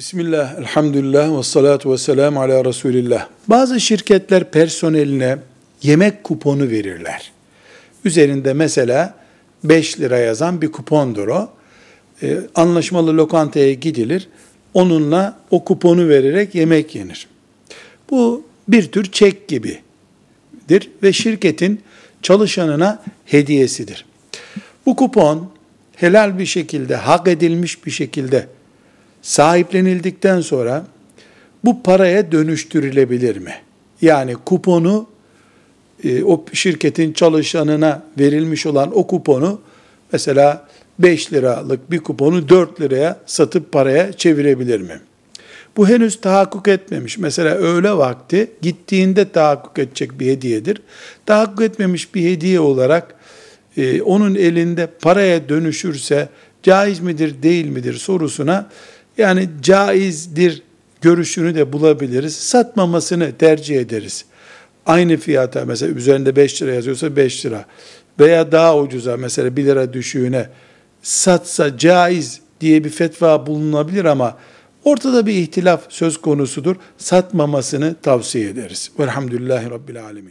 Bismillah, elhamdülillah ve salatu ve selamu ala Resulillah. Bazı şirketler personeline yemek kuponu verirler. Üzerinde mesela 5 lira yazan bir kupondur o. Ee, anlaşmalı lokantaya gidilir. Onunla o kuponu vererek yemek yenir. Bu bir tür çek gibidir ve şirketin çalışanına hediyesidir. Bu kupon helal bir şekilde, hak edilmiş bir şekilde sahiplenildikten sonra bu paraya dönüştürülebilir mi? Yani kuponu e, o şirketin çalışanına verilmiş olan o kuponu mesela 5 liralık bir kuponu 4 liraya satıp paraya çevirebilir mi? Bu henüz tahakkuk etmemiş. Mesela öğle vakti gittiğinde tahakkuk edecek bir hediyedir. Tahakkuk etmemiş bir hediye olarak e, onun elinde paraya dönüşürse caiz midir değil midir sorusuna yani caizdir görüşünü de bulabiliriz. Satmamasını tercih ederiz. Aynı fiyata mesela üzerinde 5 lira yazıyorsa 5 lira veya daha ucuza mesela 1 lira düşüğüne satsa caiz diye bir fetva bulunabilir ama ortada bir ihtilaf söz konusudur. Satmamasını tavsiye ederiz. Velhamdülillahi Rabbil Alemin.